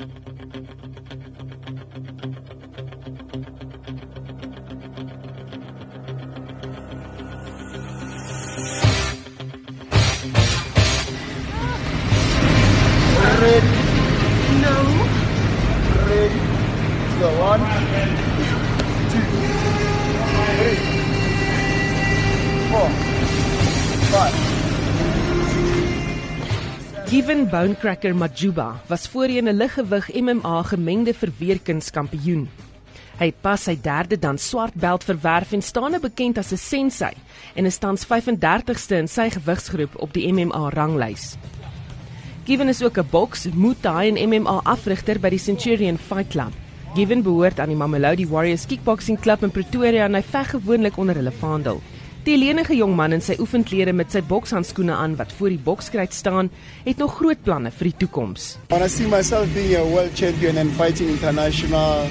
Ready? No. So one, two, three, four, five. Given Bonecracker Majuba was voorheen 'n liggewig MMA gemengde verweerkunskampioen. Hy het pas sy derde dan swart beld verwerf en staan nou bekend as 'n sensei en is tans 35ste in sy gewigsgroep op die MMA ranglys. Given is ook 'n boks, Muay Thai en MMA afrigter by die Centurion Fight Club. Given behoort aan die Mamelodi Warriors Kickboxing Club in Pretoria en hy veg gewoonlik onder hulle vaandel. Die lenige jong man in sy oefenklere met sy bokshandskoene aan wat voor die bokskruit staan, het nog groot planne vir die toekoms. I want to see myself being a world champion and fighting international.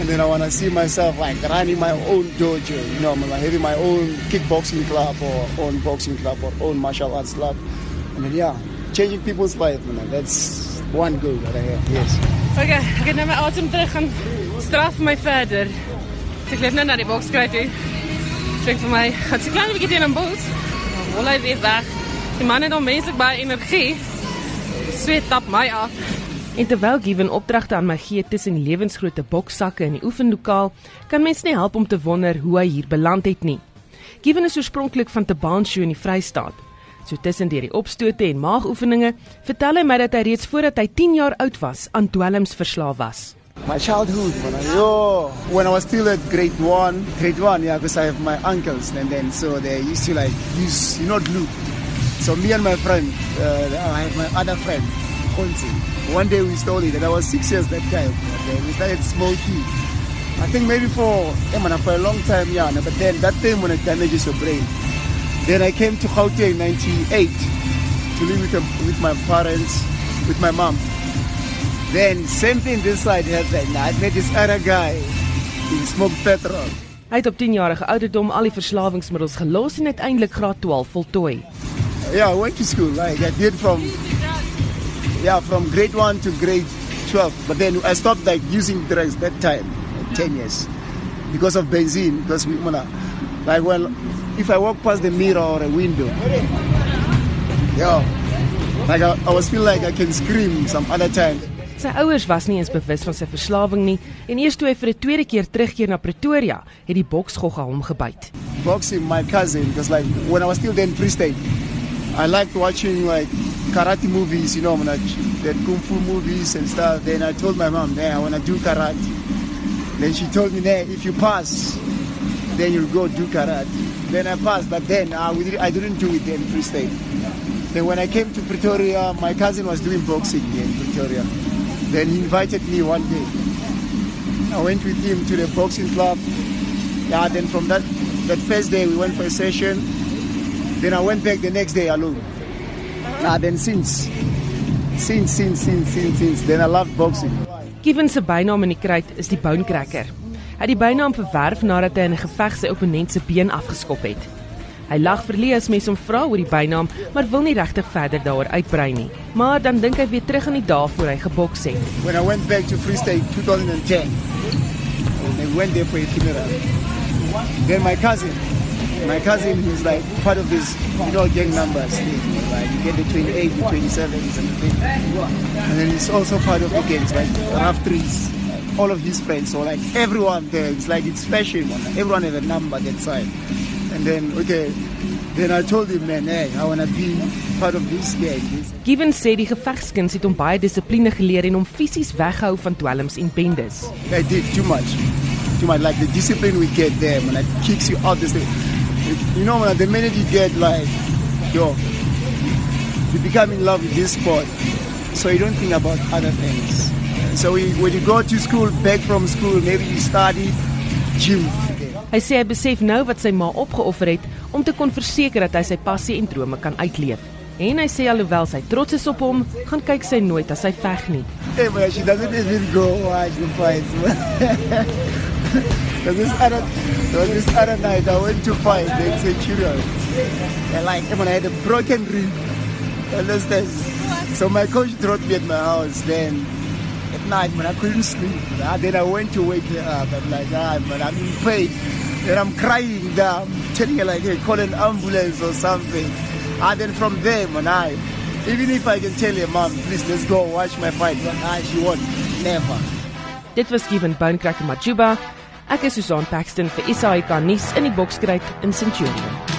And then I want to see myself like running my own dojo, you know, like having my own kickboxing club or own boxing club or own martial arts club. And then, yeah, changing people's life, man. That's one goal that I have, yes. Okay, ek het nou my asem terug gaan straf my verder. Ek loop nou na die bokskruit toe. Sê vir my, gaan se klein bietjie teen 'n bos. Dan rol hy weer weg. Die man het hom menslik baie energie. Sweet tap my af. En terwyl Given opdragte aan my gee tussen lewensgrootte boksakke in die oefenlokaal, kan mens nie help om te wonder hoe hy hier beland het nie. Given is oorspronklik van Tabanshoe in die Vrystaat. So tussen deur die opstote en maagoefeninge, vertel hy my dat hy reeds voordat hy 10 jaar oud was aan dwelms verslaaf was. My childhood, man. When I was still at grade one, grade one, yeah, because I have my uncles, and then so they used to like use, you know, glue. So me and my friend, uh, I have my other friend, Konzi. One day we stole it, and I was six years that time. Then we started smoking. I think maybe for, yeah, man, for a long time, yeah. But then that time when it damages your brain. Then I came to Gauteng in 98 to live with, with my parents, with my mom. Then same thing this side happened. I met this other guy. He smoked petrol. Hy het op 10 jarige ouderdom al die verslawingsmiddels gelos en uiteindelik graad 12 voltooi. Yeah, I went to school. Like I did from yeah from grade one to grade 12. But then I stopped like using drugs that time, like 10 years, because of benzene. Because we wanna like well if I walk past the mirror or a window, yeah, like I, I was feel like I can scream some other time. Sy ouers was nie eens bewus van sy verslawing nie en eers toe hy vir 'n tweede keer terugkeer na Pretoria, het die boksgogga hom gebyt. Boxing, my cousin, because like when I was still there in Free State, I liked watching like karate movies, you know, when I that kung fu movies and stuff. Then I told my mom, "Hey, I want to do karate." Then she told me, "Hey, if you pass, then you'll go do karate." Then I passed, but then uh, we did, I didn't do it in Free State. Then when I came to Pretoria, my cousin was doing boxing in Pretoria. Then he invited me one day. I went with him to the boxing club. Yeah, then from that that first day we went for a session. Then I went back the next day alone. Ah, then since, since, since, since, since, since, then I loved boxing. Given se bynaam in die kruit is die Bonecracker. Hy het die bynaam verwerf nadat hy in 'n geveg sy opponent se been afgeskop het. Hy lag verleë as mense hom vra oor die bynaam, maar wil nie regtig verder daaroor uitbrei nie. Maar dan dink hy weer terug aan die dae voor hy geboks het. When I went back to Free State 2010, and I went there for a funeral. Then my cousin, my cousin is like part of this, you know, gang numbers thing. Like you get the 28, the 27s and the thing. And then he's also part of the gangs, like rough trees. All of his friends, so like everyone there, it's like it's fashion. Everyone has a number that side. And then okay, then I told him, man, hey, I wanna be part of this gang. Given sê die gevegskuns het hom baie dissipline geleer en hom fisies weghou van dwelms en bendes. I did too much. Too much. Like the discipline we get there, man, it kicks you out this thing. You know, man, the minute you get like, yo, you become in love with this sport, so you don't think about other things. So we, when you go to school, back from school, maybe you study gym. Hy sê hy besef nou wat sy ma opgeoffer het om te kon verseker dat hy sy passie en drome kan uitleef. En hy sê alhoewel sy trots is op hom, gaan kyk sy nooit as hy veg nie. Hey, man, she doesn't even go watch the fights. Because this other, this other night I went to fight the Centurion. And like, when I had a broken rib, understand? So my coach dropped me at my house. Then at night, man. I couldn't sleep. Uh, then I went to wake her up. I'm like, ah, man, I'm in pain. And I'm crying. I'm telling her, like, hey, call an ambulance or something. And then from there, man, I, even if I can tell her, mom, please, let's go watch my fight. But ah, she won't. Never. Dit was Given Bonecracker Majuba. Ek is Susan Paxton vir SAK nuus in die Bokskryd in Centurion.